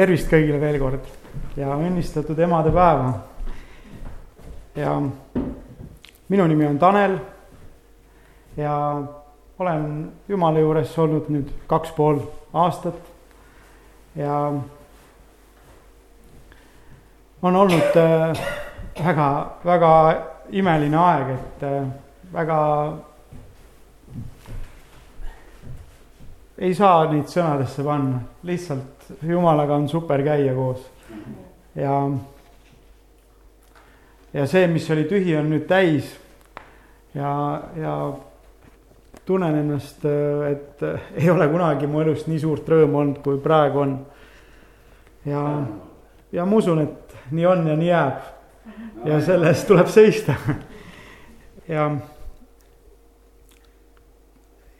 tervist kõigile veel kord ja õnnistatud emadepäeva. ja minu nimi on Tanel ja olen Jumala juures olnud nüüd kaks pool aastat ja on olnud äh, väga, väga imeline aeg, et äh, väga ei saa neid sõnadesse panna, lihtsalt Jumalaga on super käia koos. ja, ja see, mis oli tühi, on nüüd täis. ja, ja tunnen ennast, et ei ole kunagi mu elus nii suurt rõõmu olnud, kui praegu on. ja, ja ma usun, et nii on ja nii jääb. ja selle eest tuleb seista. ja,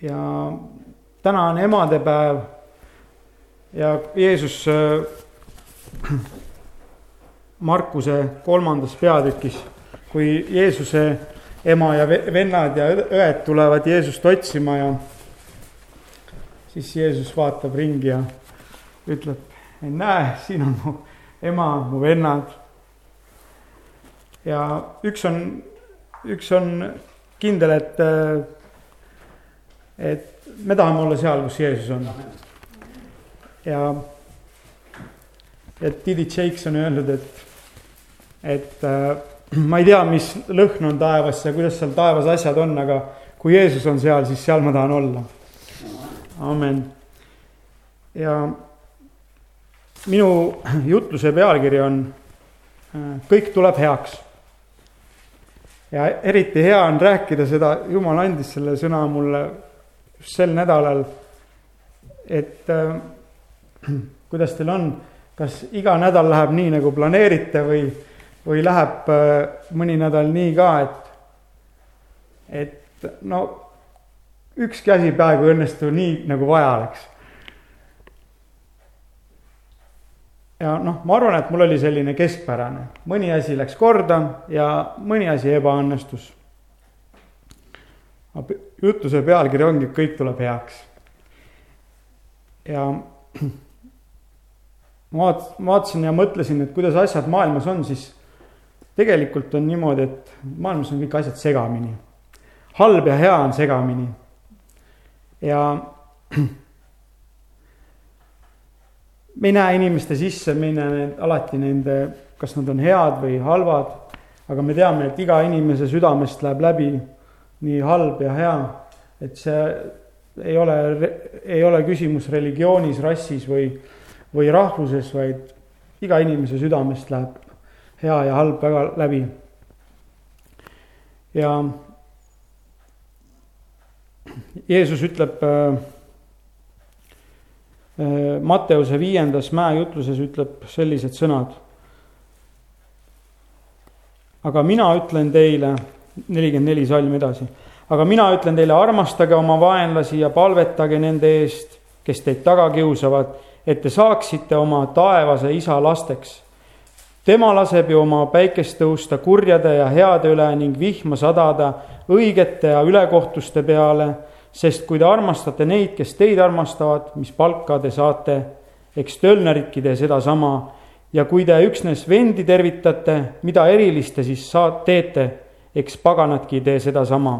ja täna on emadepäev ja Jeesus äh, Markuse kolmandas peatükis, kui Jeesuse ema ja vennad ja õed tulevad Jeesust otsima ja siis Jeesus vaatab ringi ja ütleb, näe, siin on mu ema, mu vennad. ja üks on, üks on kindel, et, äh, et me tahame olla seal, kus Jeesus on. ja, ja Didi Jakes on öelnud, et, et äh, ma ei tea, mis lõhn on taevas ja kuidas seal taevas asjad on, aga kui Jeesus on seal, siis seal ma tahan olla. amen. ja minu jutluse pealkiri on äh, Kõik tuleb heaks. ja eriti hea on rääkida seda, Jumal andis selle sõna mulle sel nädalal, et äh, kuidas teil on, kas iga nädal läheb nii, nagu planeerite või, või läheb äh, mõni nädal nii ka, et, et no ükski asi peaaegu ei õnnestu nii, nagu vaja oleks. ja noh, ma arvan, et mul oli selline keskpärane, mõni asi läks korda ja mõni asi ebaõnnestus jutluse pealkiri ongi Kõik tuleb heaks. ja ma vaat-, vaatasin ja mõtlesin, et kuidas asjad maailmas on, siis tegelikult on niimoodi, et maailmas on kõik asjad segamini. halb ja hea on segamini. ja me ei näe inimeste sisse, me ei näe alati nende, kas nad on head või halvad, aga me teame, et iga inimese südamest läheb läbi nii halb ja hea, et see ei ole, ei ole küsimus religioonis, rassis või, või rahvuses, vaid iga inimese südamest läheb hea ja halb väga läbi. ja Jeesus ütleb äh, äh, Matteuse viiendas mäejutluses ütleb sellised sõnad. aga mina ütlen teile nelikümmend neli salm edasi. aga mina ütlen teile, armastage oma vaenlasi ja palvetage nende eest, kes teid taga kiusavad, et te saaksite oma taevase isa lasteks. tema laseb ju oma päikest tõusta kurjade ja heade üle ning vihma sadada õigete ja ülekohtuste peale, sest kui te armastate neid, kes teid armastavad, mis palka te saate, eks tölneridki tee sedasama ja kui te üksnes vendi tervitate, mida erilist te siis saat-, teete eks paganadki ei tee sedasama.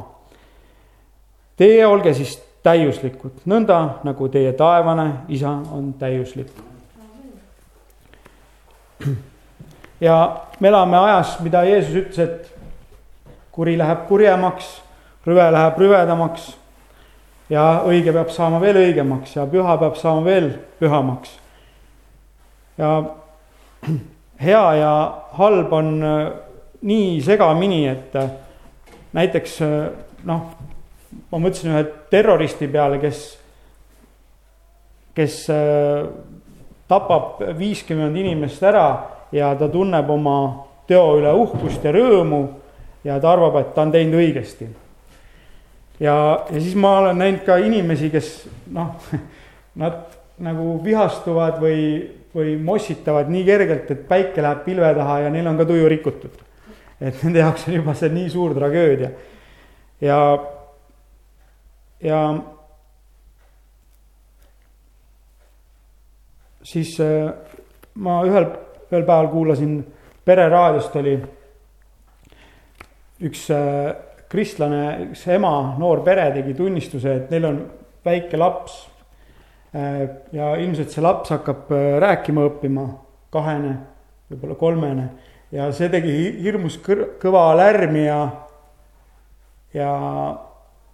Teie olge siis täiuslikud, nõnda nagu teie taevane isa on täiuslik. ja me elame ajas, mida Jeesus ütles, et kuri läheb kurjemaks, rüve läheb rüvedamaks ja õige peab saama veel õigemaks ja püha peab saama veel pühamaks. ja hea ja halb on nii segamini, et äh, näiteks äh, noh, ma mõtlesin ühe terroristi peale, kes, kes äh, tapab viiskümmend inimest ära ja ta tunneb oma teo üle uhkust ja rõõmu ja ta arvab, et ta on teinud õigesti. ja, ja siis ma olen näinud ka inimesi, kes noh, nad nagu vihastuvad või, või mossitavad nii kergelt, et päike läheb pilve taha ja neil on ka tuju rikutud et nende jaoks on juba see nii suur tragöödia. ja, ja siis äh, ma ühel, ühel päeval kuulasin Pereraadiost oli üks äh, kristlane, üks ema, noor pere tegi tunnistuse, et neil on väike laps. Äh, ja ilmselt see laps hakkab rääkima õppima, kahene, võib-olla kolmene ja see tegi hirmus kõr-, kõva lärmi ja, ja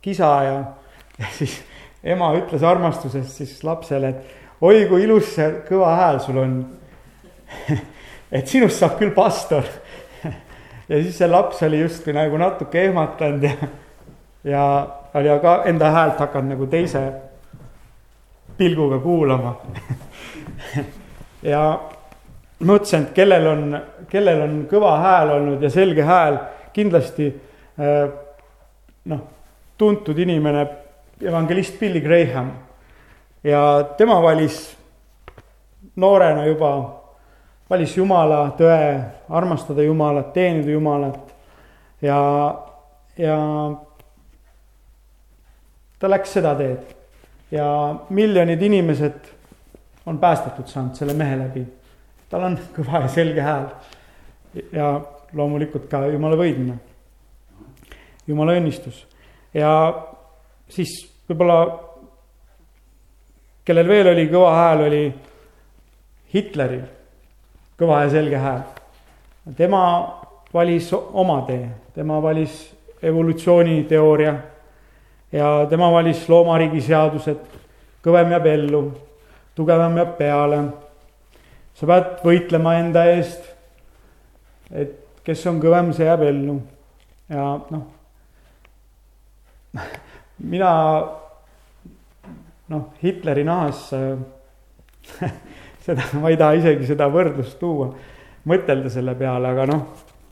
kisa ja, ja siis ema ütles armastusest siis lapsele, et oi kui ilus see kõva hääl sul on. Et sinust saab küll pastor. Ja siis see laps oli justkui nagu natuke ehmatanud ja, ja oli aga enda häält hakanud nagu teise pilguga kuulama. Ja mõtlesin, et kellel on, kellel on kõva hääl olnud ja selge hääl, kindlasti äh, noh, tuntud inimene, evangelist Billy Graham. ja tema valis noorena juba valis Jumala tõe, armastada Jumalat, teenida Jumalat ja, ja ta läks seda teed ja miljonid inimesed on päästetud saanud selle mehe läbi. Tal on kõva ja selge hääl. Ja loomulikult ka Jumala võidmine, Jumala õnnistus. Ja siis võib-olla kellel veel oli kõva hääl, oli Hitleril kõva ja selge hääl. tema valis oma tee, tema valis evolutsiooniteooria. Ja tema valis loomariigi seadused, kõvem jääb ellu, tugevam jääb peale. Sa pead võitlema enda eest, et kes on kõvem, see jääb ellu. Ja noh, mina noh, Hitleri nahas seda, ma ei taha isegi seda võrdlust tuua, mõtelda selle peale, aga noh,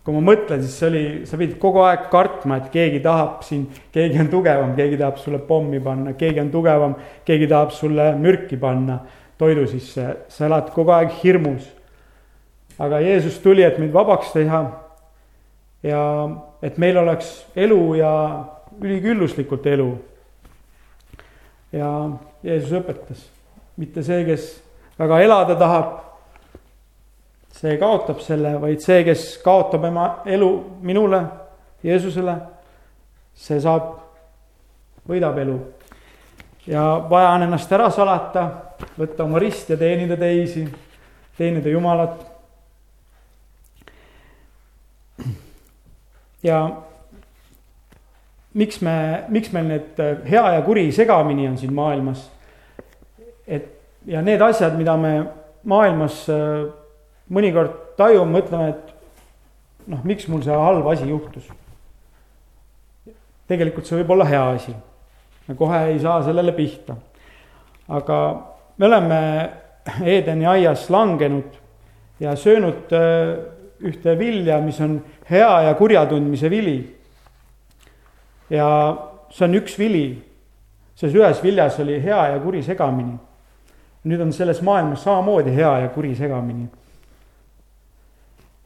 kui ma mõtlen, siis see oli, sa pidid kogu aeg kartma, et keegi tahab sind, keegi on tugevam, keegi tahab sulle pommi panna, keegi on tugevam, keegi tahab sulle mürki panna toidu sisse, sa elad kogu aeg hirmus. aga Jeesus tuli, et meid vabaks teha ja et meil oleks elu ja ülikülluslikult elu. ja Jeesus õpetas, mitte see, kes väga elada tahab, see kaotab selle, vaid see, kes kaotab ema elu minule, Jeesusele, see saab, võidab elu. ja vaja on ennast ära salata, võtta oma rist ja teenida teisi, teenida Jumalat. ja miks me, miks meil need hea ja kuri segamini on siin maailmas? et ja need asjad, mida me maailmas äh, mõnikord tajume, mõtleme, et noh, miks mul see halb asi juhtus. tegelikult see võib olla hea asi. me kohe ei saa sellele pihta. aga me oleme Edeni aias langenud ja söönud äh, ühte vilja, mis on hea ja kurja tundmise vili. ja see on üks vili. selles ühes viljas oli hea ja kuri segamini nüüd on selles maailmas samamoodi hea ja kuri segamini.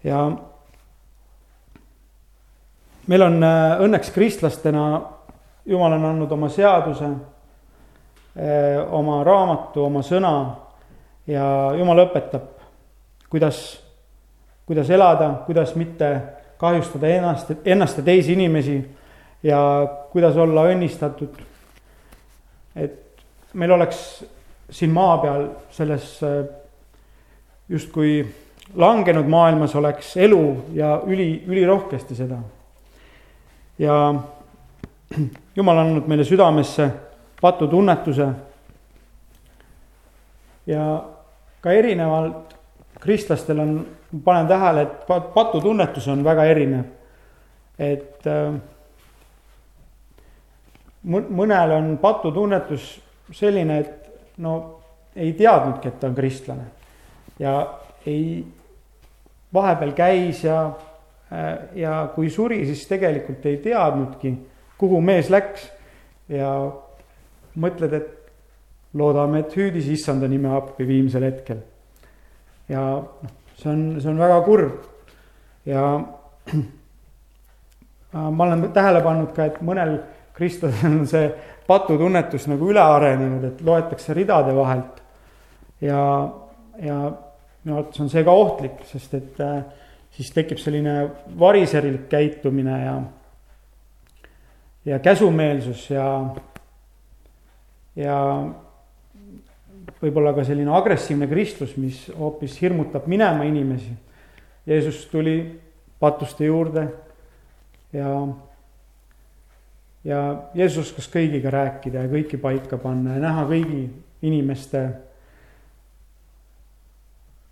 ja meil on äh, õnneks kristlastena, jumal on andnud oma seaduse, oma raamatu, oma sõna ja jumal õpetab, kuidas, kuidas elada, kuidas mitte kahjustada ennast, ennast ja teisi inimesi ja kuidas olla õnnistatud. et meil oleks siin maa peal selles äh, justkui langenud maailmas oleks elu ja üli, ülirohkesti seda. ja jumal on andnud meile südamesse patutunnetuse. ja ka erinevalt kristlastel on, panen tähele, et patutunnetus on väga erinev. et äh, mõnel on patutunnetus selline, et no ei teadnudki, et ta on kristlane. ja ei, vahepeal käis ja, äh, ja kui suri, siis tegelikult ei teadnudki, kuhu mees läks. ja mõtled, et loodame, et hüüdis issanda nime appi viimsel hetkel. ja noh, see on, see on väga kurb ja ma olen tähele pannud ka, et mõnel kristlasel on see patutunnetus nagu üle arenenud, et loetakse ridade vahelt. ja, ja minu arvates on see ka ohtlik, sest et äh, siis tekib selline variserlik käitumine ja, ja käsumeelsus ja, ja võib-olla ka selline agressiivne kristlus, mis hoopis hirmutab minema inimesi. Jeesus tuli patuste juurde ja, ja Jeesus oskas kõigiga rääkida ja kõiki paika panna ja näha kõigi inimeste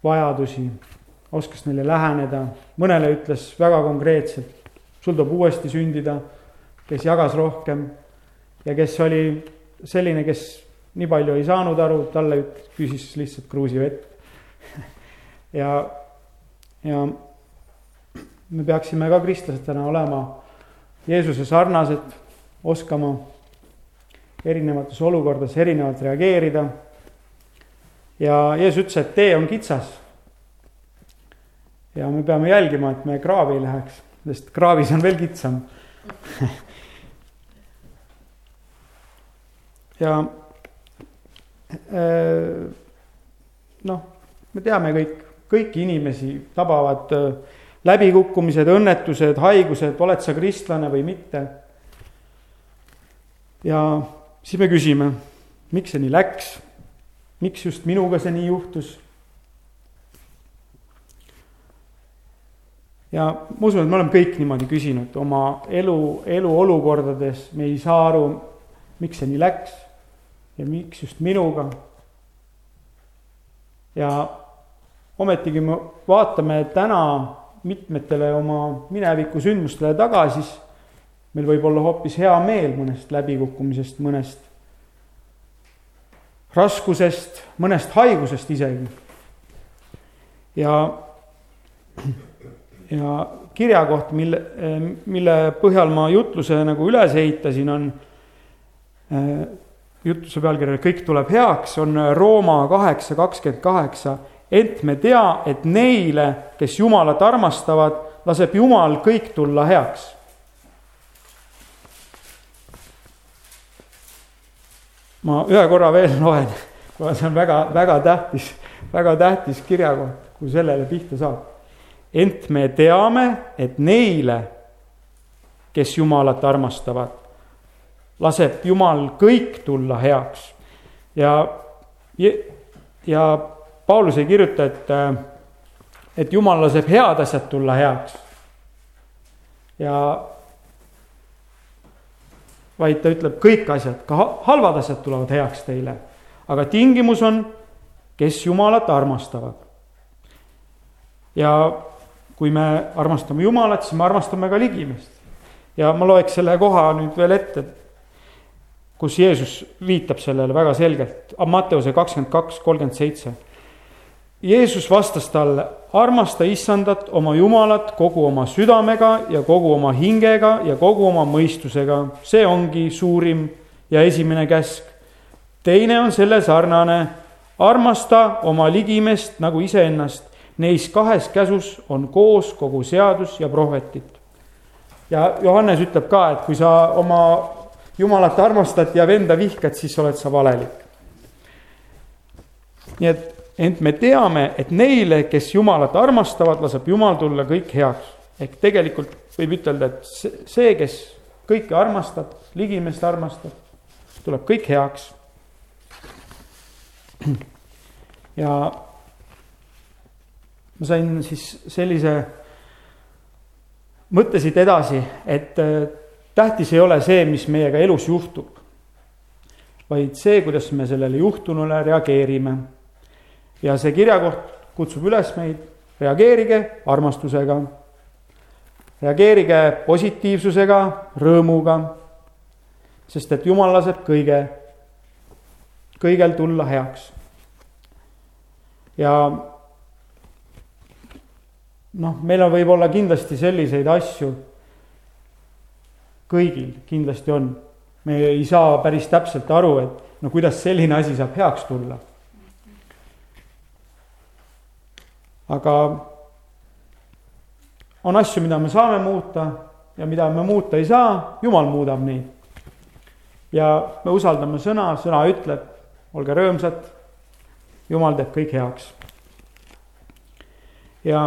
vajadusi, oskas neile läheneda, mõnele ütles väga konkreetselt, sul tuleb uuesti sündida, kes jagas rohkem ja kes oli selline, kes nii palju ei saanud aru, talle küsis lihtsalt kruusivett ja, ja me peaksime ka kristlased olema Jeesuse sarnased, oskama erinevates olukordades erinevalt reageerida. ja Jeesus ütles, et tee on kitsas. ja me peame jälgima, et me kraavi ei läheks, sest kraavis on veel kitsam ja Äh, noh, me teame kõik, kõiki inimesi tabavad äh, läbikukkumised, õnnetused, haigused, oled sa kristlane või mitte. ja siis me küsime, miks see nii läks, miks just minuga see nii juhtus. ja ma usun, et me oleme kõik niimoodi küsinud oma elu, eluolukordades, me ei saa aru, miks see nii läks ja miks just minuga. ja ometigi me vaatame täna mitmetele oma mineviku sündmustele tagasi, siis meil võib olla hoopis hea meel mõnest läbikukkumisest, mõnest raskusest, mõnest haigusest isegi. ja, ja kirja koht, mille, mille põhjal ma jutluse nagu üles ehitasin, on jutluse pealkiri Kõik tuleb heaks, on Rooma kaheksa kakskümmend kaheksa. ent me tea, et neile, kes Jumalat armastavad, laseb Jumal kõik tulla heaks. ma ühe korra veel loen, kuna see on väga, väga tähtis, väga tähtis kirjakoht, kui sellele pihta saab. ent me teame, et neile, kes Jumalat armastavad laseb Jumal kõik tulla heaks. ja, ja Paulus ei kirjuta, et, et Jumal laseb head asjad tulla heaks. ja vaid ta ütleb, kõik asjad, ka halvad asjad tulevad heaks teile. aga tingimus on, kes Jumalat armastavad. ja kui me armastame Jumalat, siis me armastame ka ligimest. ja ma loeks selle koha nüüd veel ette kus Jeesus viitab sellele väga selgelt, Matteuse kakskümmend kaks, kolmkümmend seitse. Jeesus vastas talle, armasta issandat, oma Jumalat kogu oma südamega ja kogu oma hingega ja kogu oma mõistusega, see ongi suurim ja esimene käsk. teine on selle sarnane, armasta oma ligimest nagu iseennast, neis kahes käsus on koos kogu seadus ja prohvetid. ja Johannes ütleb ka, et kui sa oma Jumalat armastad ja venda vihkad, siis oled sa valelik. nii et, ent me teame, et neile, kes Jumalat armastavad, laseb Jumal tulla kõik heaks. ehk tegelikult võib ütelda, et see, kes kõike armastab, ligimest armastab, tuleb kõik heaks. ja ma sain siis sellise mõtte siit edasi, et tähtis ei ole see, mis meiega elus juhtub, vaid see, kuidas me sellele juhtunule reageerime. ja see kirjakoht kutsub üles meid, reageerige armastusega, reageerige positiivsusega, rõõmuga, sest et Jumal laseb kõige, kõigel tulla heaks. ja noh, meil on võib-olla kindlasti selliseid asju kõigil kindlasti on. me ei saa päris täpselt aru, et no kuidas selline asi saab heaks tulla. aga on asju, mida me saame muuta ja mida me muuta ei saa, jumal muudab neid. ja me usaldame sõna, sõna ütleb, olge rõõmsad, jumal teeb kõik heaks. ja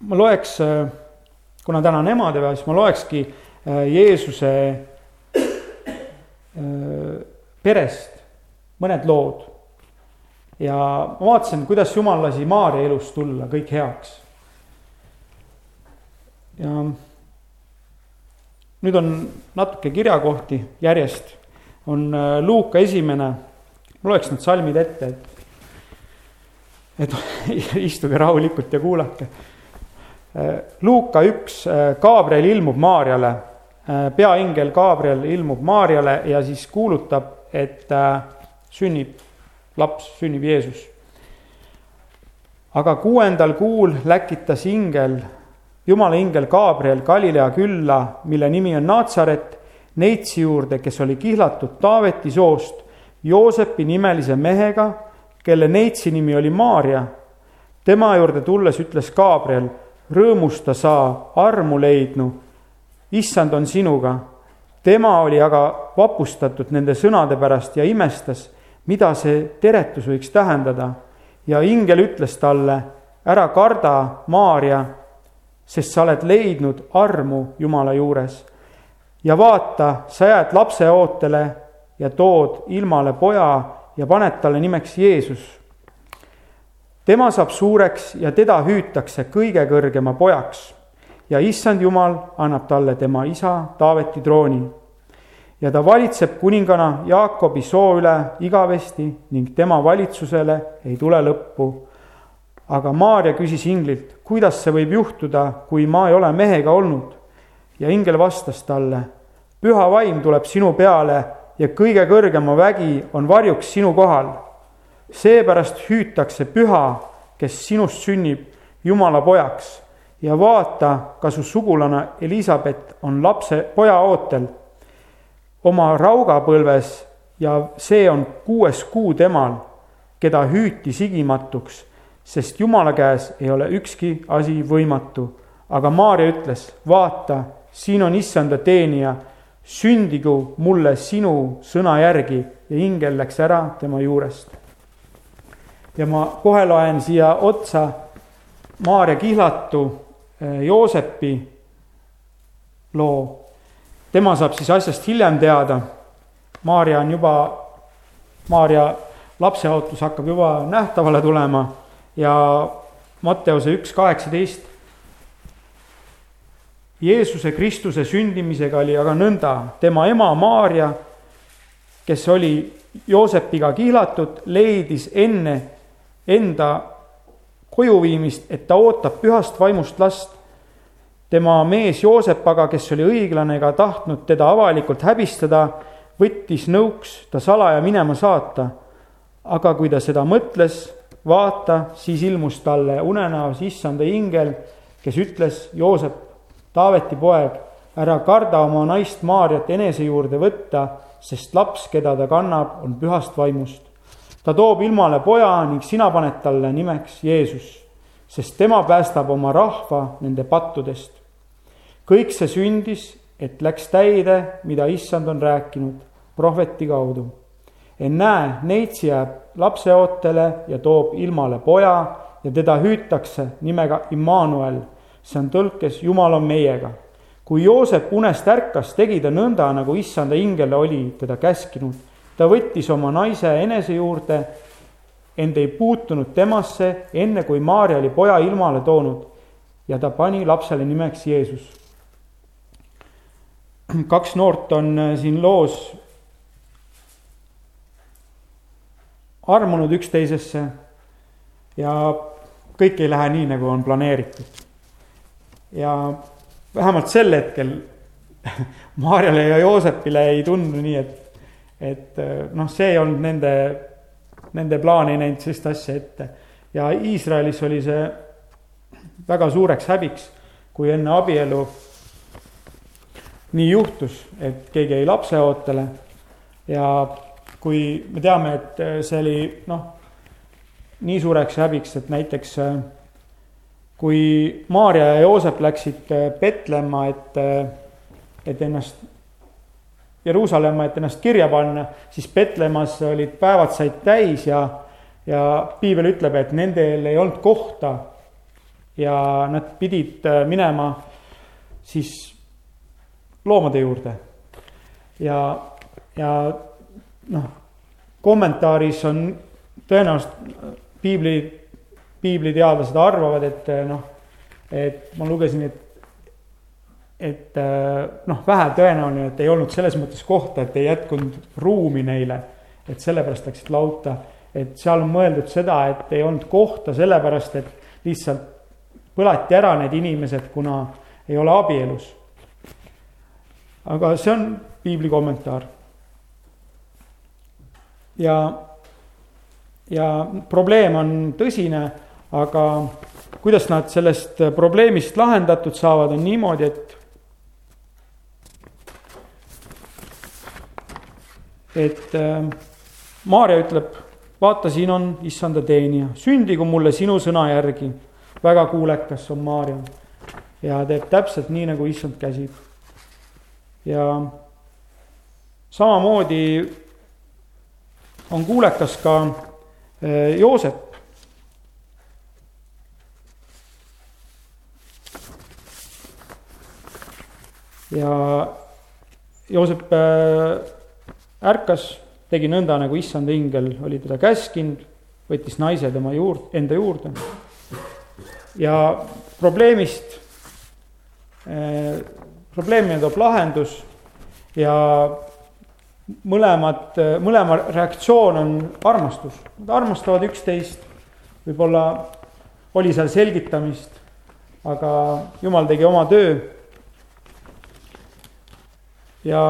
ma loeks, kuna täna on emadepäev, siis ma loekski Jeesuse perest mõned lood. ja ma vaatasin, kuidas Jumal lasi Maarja elus tulla kõik heaks. ja nüüd on natuke kirjakohti järjest, on äh, Luuka esimene, ma loeks need salmid ette, et et istuge rahulikult ja kuulake. Äh, Luuka üks, Gabriel äh, ilmub Maarjale, peaingel Gabriel ilmub Maarjale ja siis kuulutab, et sünnib laps, sünnib Jeesus. aga kuuendal kuul läkitas ingel jumala ingel Gabriel Galilea külla, mille nimi on Naatsaret, neitsi juurde, kes oli kihlatud Taaveti soost Joosepi nimelise mehega, kelle neitsi nimi oli Maarja. tema juurde tulles ütles Gabriel, rõõmusta sa, armu leidnu, issand on sinuga. tema oli aga vapustatud nende sõnade pärast ja imestas, mida see teretus võiks tähendada. ja ingel ütles talle, ära karda, Maarja sest sa oled leidnud armu Jumala juures. ja vaata, sa jääd lapse ootele ja tood ilmale poja ja paned talle nimeks Jeesus. Tema saab suureks ja teda hüütakse kõige kõrgema pojaks ja issand Jumal annab talle tema isa Taaveti trooni. ja ta valitseb kuningana Jaakobi soo üle igavesti ning tema valitsusele ei tule lõppu aga Maarja küsis inglilt, kuidas see võib juhtuda, kui ma ei ole mehega olnud? ja ingel vastas talle, püha vaim tuleb sinu peale ja kõige kõrgema vägi on varjuks sinu kohal. Seepärast hüütakse püha, kes sinust sünnib Jumala pojaks ja vaata, ka su sugulane Elizabeth on lapse, poja ootel oma raugapõlves ja see on kuues kuu temal, keda hüüti sigimatuks sest Jumala käes ei ole ükski asi võimatu. aga Maarja ütles, vaata, siin on issanda teenija, sündigu mulle sinu sõna järgi ja ingel läks ära tema juurest. Ja ma kohe loen siia otsa Maarja kihlatu eh, Joosepi loo. tema saab siis asjast hiljem teada. Maarja on juba, Maarja lapseootus hakkab juba nähtavale tulema ja Matteuse üks kaheksateist. Jeesuse Kristuse sündimisega oli aga nõnda, tema ema Maarja, kes oli Joosepiga kihlatud, leidis enne enda koju viimist, et ta ootab pühast vaimust last. tema mees Joosep aga, kes oli õiglane ega tahtnud teda avalikult häbistada, võttis nõuks ta salaja minema saata. aga kui ta seda mõtles, vaata, siis ilmus talle unenäos issanda ingel, kes ütles, Joosep, Taaveti poeg, ära karda oma naist Maarjat enese juurde võtta, sest laps, keda ta kannab, on pühast vaimust. Ta toob ilmale poja ning sina paned talle nimeks Jeesus, sest tema päästab oma rahva nende pattudest. kõik see sündis, et läks täide, mida issand on rääkinud prohveti kaudu ennäe, neitsi jääb lapseootele ja toob ilmale poja ja teda hüütakse nimega Immanuel. see on tõlkes Jumal on meiega. kui Joosep unest ärkas, tegi ta nõnda, nagu issanda ingel oli teda käskinud. Ta võttis oma naise enese juurde, ent ei puutunud temasse, enne kui Maarja oli poja ilmale toonud ja ta pani lapsele nimeks Jeesus. kaks noort on siin loos armunud üksteisesse ja kõik ei lähe nii, nagu on planeeritud. ja vähemalt sel hetkel Maarjale ja Joosepile ei tundu nii, et, et noh, see ei olnud nende, nende plaan ei näinud sellist asja ette. ja Iisraelis oli see väga suureks häbiks, kui enne abielu nii juhtus, et keegi jäi lapseootele ja kui me teame, et äh, see oli noh, nii suureks häbiks, et näiteks äh, kui Maarja ja Joosep läksid Petlemma, et, et ennast, Jeruusalemma, et ennast kirja panna, siis Petlemmas olid päevad said täis ja, ja piibel ütleb, et nendel ei olnud kohta ja nad pidid äh, minema siis loomade juurde. ja, ja noh, kommentaaris on tõenäoliselt piibli, piibliteadlased arvavad, et noh, et ma lugesin, et et noh, vähe tõenäoline, et ei olnud selles mõttes kohta, et ei jätkunud ruumi neile, et sellepärast läksid lauta, et seal on mõeldud seda, et ei olnud kohta sellepärast, et lihtsalt põlati ära need inimesed, kuna ei ole abielus. aga see on piibli kommentaar. ja, ja probleem on tõsine, aga kuidas nad sellest probleemist lahendatud saavad, on niimoodi, et et äh, Maarja ütleb, vaata, siin on issanda teenija, sündigu mulle sinu sõna järgi. väga kuulekas on Maarja ja teeb täpselt nii, nagu issand käsib. ja samamoodi on kuulekas ka äh, Joosep. ja Joosep äh, ärkas, tegi nõnda, nagu issand ingel oli teda käskinud, võttis naise tema juurde, enda juurde. ja probleemist eh,, probleemile toob lahendus ja mõlemad, mõlema reaktsioon on armastus, nad armastavad üksteist, võib-olla oli seal selgitamist, aga jumal tegi oma töö. ja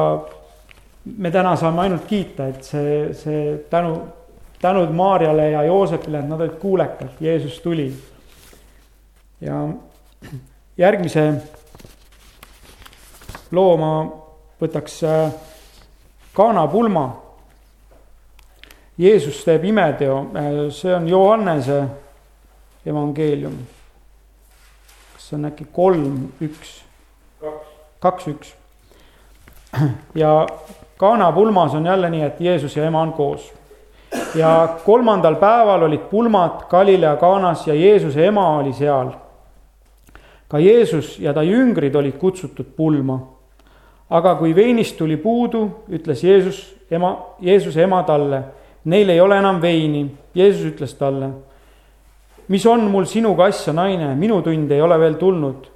me täna saame ainult kiita, et see, see tänu, tänud Maarjale ja Joosepile, et nad olid kuulekad, Jeesus tuli. ja järgmise loo ma võtaks äh, Kana pulma. Jeesus teeb imeteo, äh, see on Johannese evangeelium. kas see on äkki kolm, üks? kaks, üks. ja Kana pulmas on jälle nii, et Jeesus ja ema on koos. ja kolmandal päeval olid pulmad Galilea Kanas ja Jeesuse ema oli seal. ka Jeesus ja ta jüngrid olid kutsutud pulma. aga kui veinist tuli puudu, ütles Jeesus ema, Jeesuse ema talle, neil ei ole enam veini. Jeesus ütles talle, mis on mul sinuga asja, naine, minu tund ei ole veel tulnud.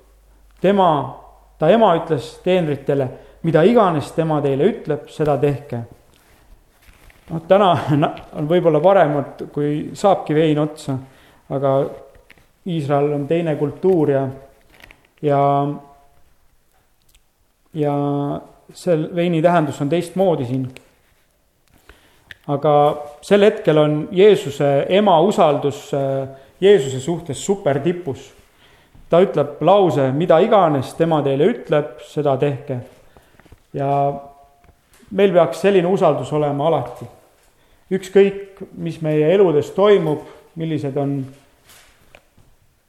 tema, ta ema ütles teenritele mida iganes tema teile ütleb, seda tehke. noh, täna on võib-olla parem, et kui saabki vein otsa, aga Iisrael on teine kultuur ja, ja, ja see veini tähendus on teistmoodi siin. aga sel hetkel on Jeesuse ema usaldus äh, Jeesuse suhtes supertipus. ta ütleb lause, mida iganes tema teile ütleb, seda tehke ja meil peaks selline usaldus olema alati. ükskõik, mis meie eludes toimub, millised on,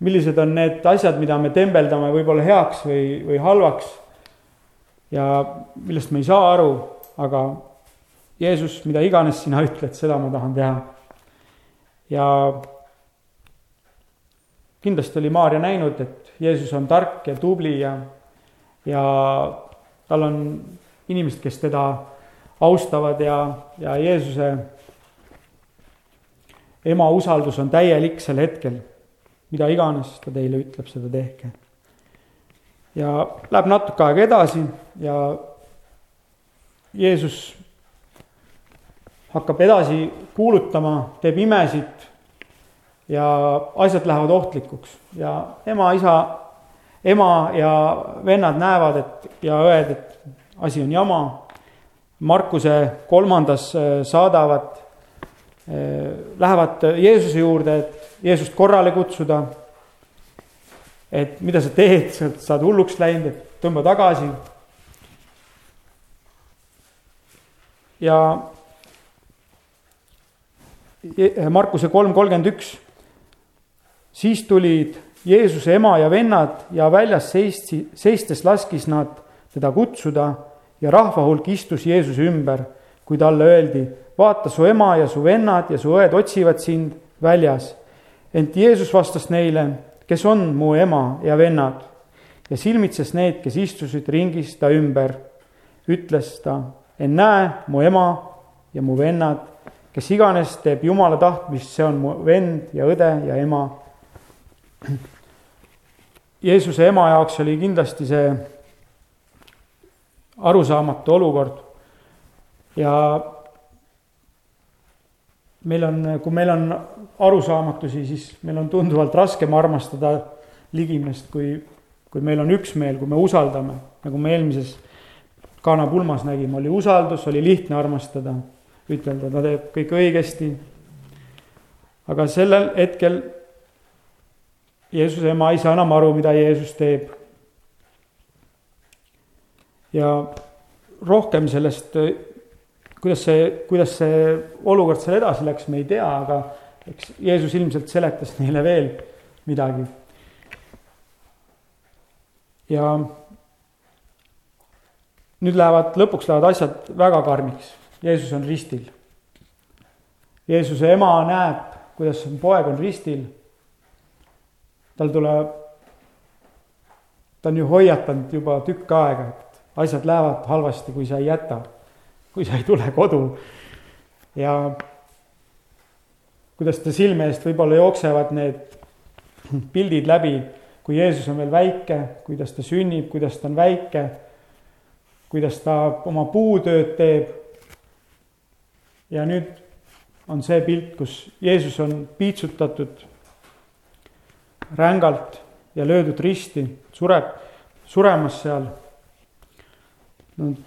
millised on need asjad, mida me tembeldame võib-olla heaks või, või halvaks ja millest me ei saa aru, aga Jeesus, mida iganes sina ütled, seda ma tahan teha. ja kindlasti oli Maarja näinud, et Jeesus on tark ja tubli ja, ja tal on inimesed, kes teda austavad ja, ja Jeesuse ema usaldus on täielik sel hetkel. mida iganes ta teile ütleb, seda tehke. ja läheb natuke aega edasi ja Jeesus hakkab edasi kuulutama, teeb imesid ja asjad lähevad ohtlikuks ja ema, isa ema ja vennad näevad, et ja õed, et asi on jama. Markuse kolmandas äh, saadavad, äh, lähevad Jeesuse juurde, et Jeesust korrale kutsuda. et mida sa teed, sa oled hulluks läinud, et tõmba tagasi. ja Markuse kolm kolmkümmend üks, siis tulid Jeesuse ema ja vennad ja väljas seisti, seistes laskis nad teda kutsuda ja rahva hulk istus Jeesuse ümber, kui talle öeldi, vaata, su ema ja su vennad ja su õed otsivad sind, väljas. ent Jeesus vastas neile, kes on mu ema ja vennad ja silmitses need, kes istusid ringis ta ümber, ütles ta, ennäe, mu ema ja mu vennad, kes iganes teeb Jumala tahtmist, see on mu vend ja õde ja ema. Jeesuse ema jaoks oli kindlasti see arusaamatu olukord ja meil on, kui meil on arusaamatusi, siis meil on tunduvalt raskem armastada ligimest, kui, kui meil on üksmeel, kui me usaldame, nagu me eelmises Kana pulmas nägime, oli usaldus, oli lihtne armastada, ütelda, ta teeb kõik õigesti. aga sellel hetkel Jeesuse ema ei saa enam aru, mida Jeesus teeb. ja rohkem sellest kuidas see, kuidas see olukord seal edasi läks, me ei tea, aga eks Jeesus ilmselt seletas neile veel midagi. ja nüüd lähevad, lõpuks lähevad asjad väga karmiks. Jeesus on ristil. Jeesuse ema näeb, kuidas poeg on ristil. Tal tuleb, ta on ju hoiatanud juba tükk aega, et asjad lähevad halvasti, kui sa ei jäta kui sa ei tule kodu ja kuidas ta silme eest võib-olla jooksevad need pildid läbi, kui Jeesus on veel väike, kuidas ta sünnib, kuidas ta on väike, kuidas ta oma puutööd teeb. ja nüüd on see pilt, kus Jeesus on piitsutatud rängalt ja löödud risti, sureb, suremas seal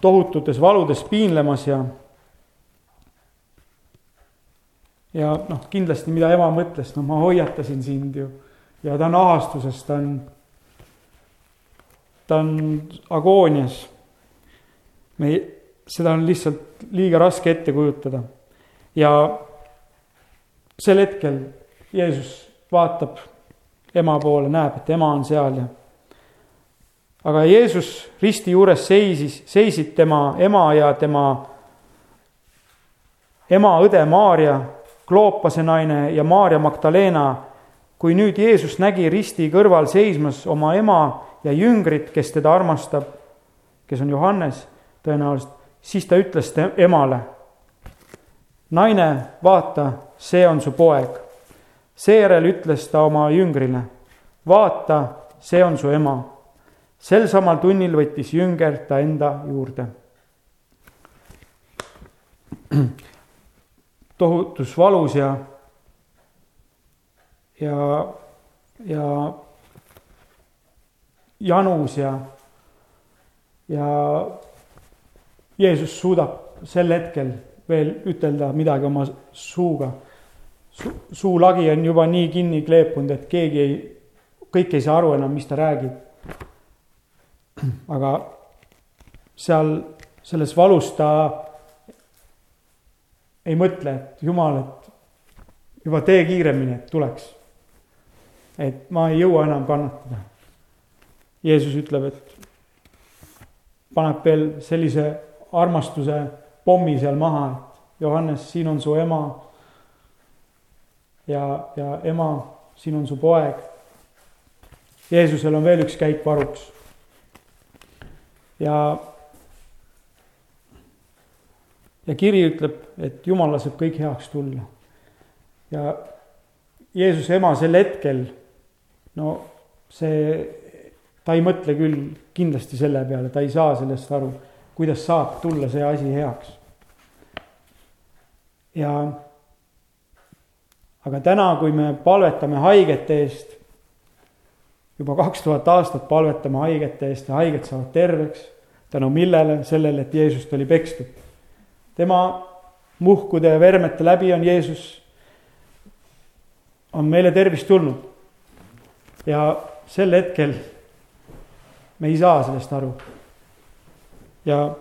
tohututes valudes piinlemas ja ja noh, kindlasti, mida ema mõtles, no ma hoiatasin sind ju ja ta on ahastuses, ta on, ta on agoonias. me ei, seda on lihtsalt liiga raske ette kujutada. ja sel hetkel Jeesus vaatab ema poole, näeb, et ema on seal ja aga Jeesus risti juures seisis, seisid tema ema ja tema ema õde Maarja, Kloopase naine ja Maarja Magdalena. kui nüüd Jeesus nägi risti kõrval seismas oma ema ja jüngrit, kes teda armastab, kes on Johannes tõenäoliselt, siis ta ütles emale, naine, vaata, see on su poeg. Seejärel ütles ta oma jüngrile, vaata, see on su ema sel samal tunnil võttis jünger ta enda juurde. tohutus valus ja, ja, ja janus ja, ja Jeesus suudab sel hetkel veel ütelda midagi oma suuga Su,. suulagi on juba nii kinni kleepunud, et keegi ei, kõik ei saa aru enam, mis ta räägib aga seal selles valus ta ei mõtle, et jumal, et juba tee kiiremini, et tuleks. et ma ei jõua enam kannatada. Jeesus ütleb, et paneb veel sellise armastuse pommi seal maha, et Johannes, siin on su ema. Ja, ja ema, siin on su poeg. Jeesusel on veel üks käik varuks ja, ja kiri ütleb, et Jumal laseb kõik heaks tulla. ja Jeesuse ema sel hetkel, no see, ta ei mõtle küll kindlasti selle peale, ta ei saa sellest aru, kuidas saab tulla see asi heaks. ja aga täna, kui me palvetame haigete eest, juba kaks tuhat aastat palvetame haigete eest ja haiged saavad terveks. tänu millele? sellele, et Jeesust oli pekstud. tema muhkude ja vermete läbi on Jeesus, on meile tervist tulnud. ja sel hetkel me ei saa sellest aru. ja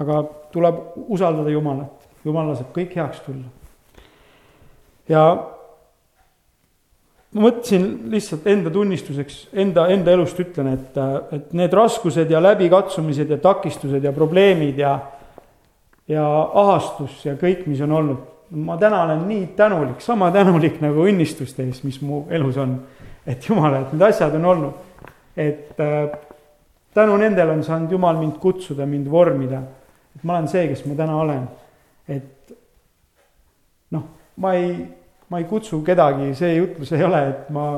aga tuleb usaldada Jumalat, Jumal laseb kõik heaks tulla. ja ma mõtlesin lihtsalt enda tunnistuseks, enda, enda elust ütlen, et, et need raskused ja läbikatsumised ja takistused ja probleemid ja ja ahastus ja kõik, mis on olnud. ma täna olen nii tänulik, sama tänulik nagu õnnistuste eest, mis mu elus on. et jumal, et need asjad on olnud, et äh, tänu nendele on saanud Jumal mind kutsuda, mind vormida. et ma olen see, kes ma täna olen. Et noh, ma ei, ma ei kutsu kedagi, see jutlus ei ole, et ma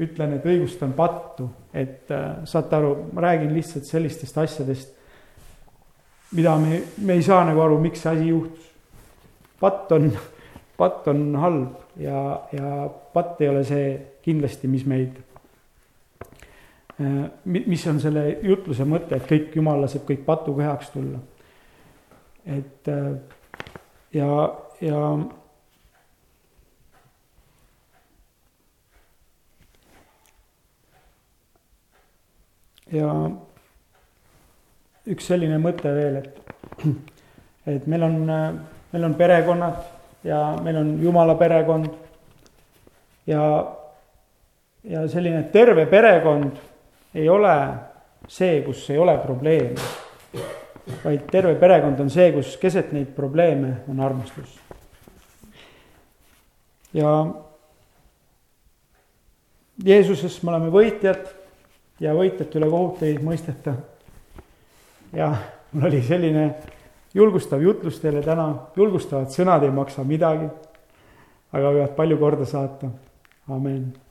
ütlen, et õigustan pattu, et äh, saate aru, ma räägin lihtsalt sellistest asjadest, mida me, me ei saa nagu aru, miks see asi juhtus. patt on, patt on halb ja, ja patt ei ole see kindlasti, mis meid Äh, mis on selle jutluse mõte, et kõik jumal laseb kõik patuga heaks tulla. et äh, ja, ja ja üks selline mõte veel, et, et meil on, meil on perekonnad ja meil on jumala perekond ja, ja selline terve perekond ei ole see, kus ei ole probleeme, vaid terve perekond on see, kus keset neid probleeme on armastus. ja Jeesuses me oleme võitjad ja võitjate üle kohut ei mõisteta. ja mul oli selline julgustav jutlus teile täna, julgustavad sõnad ei maksa midagi, aga võivad palju korda saata. amin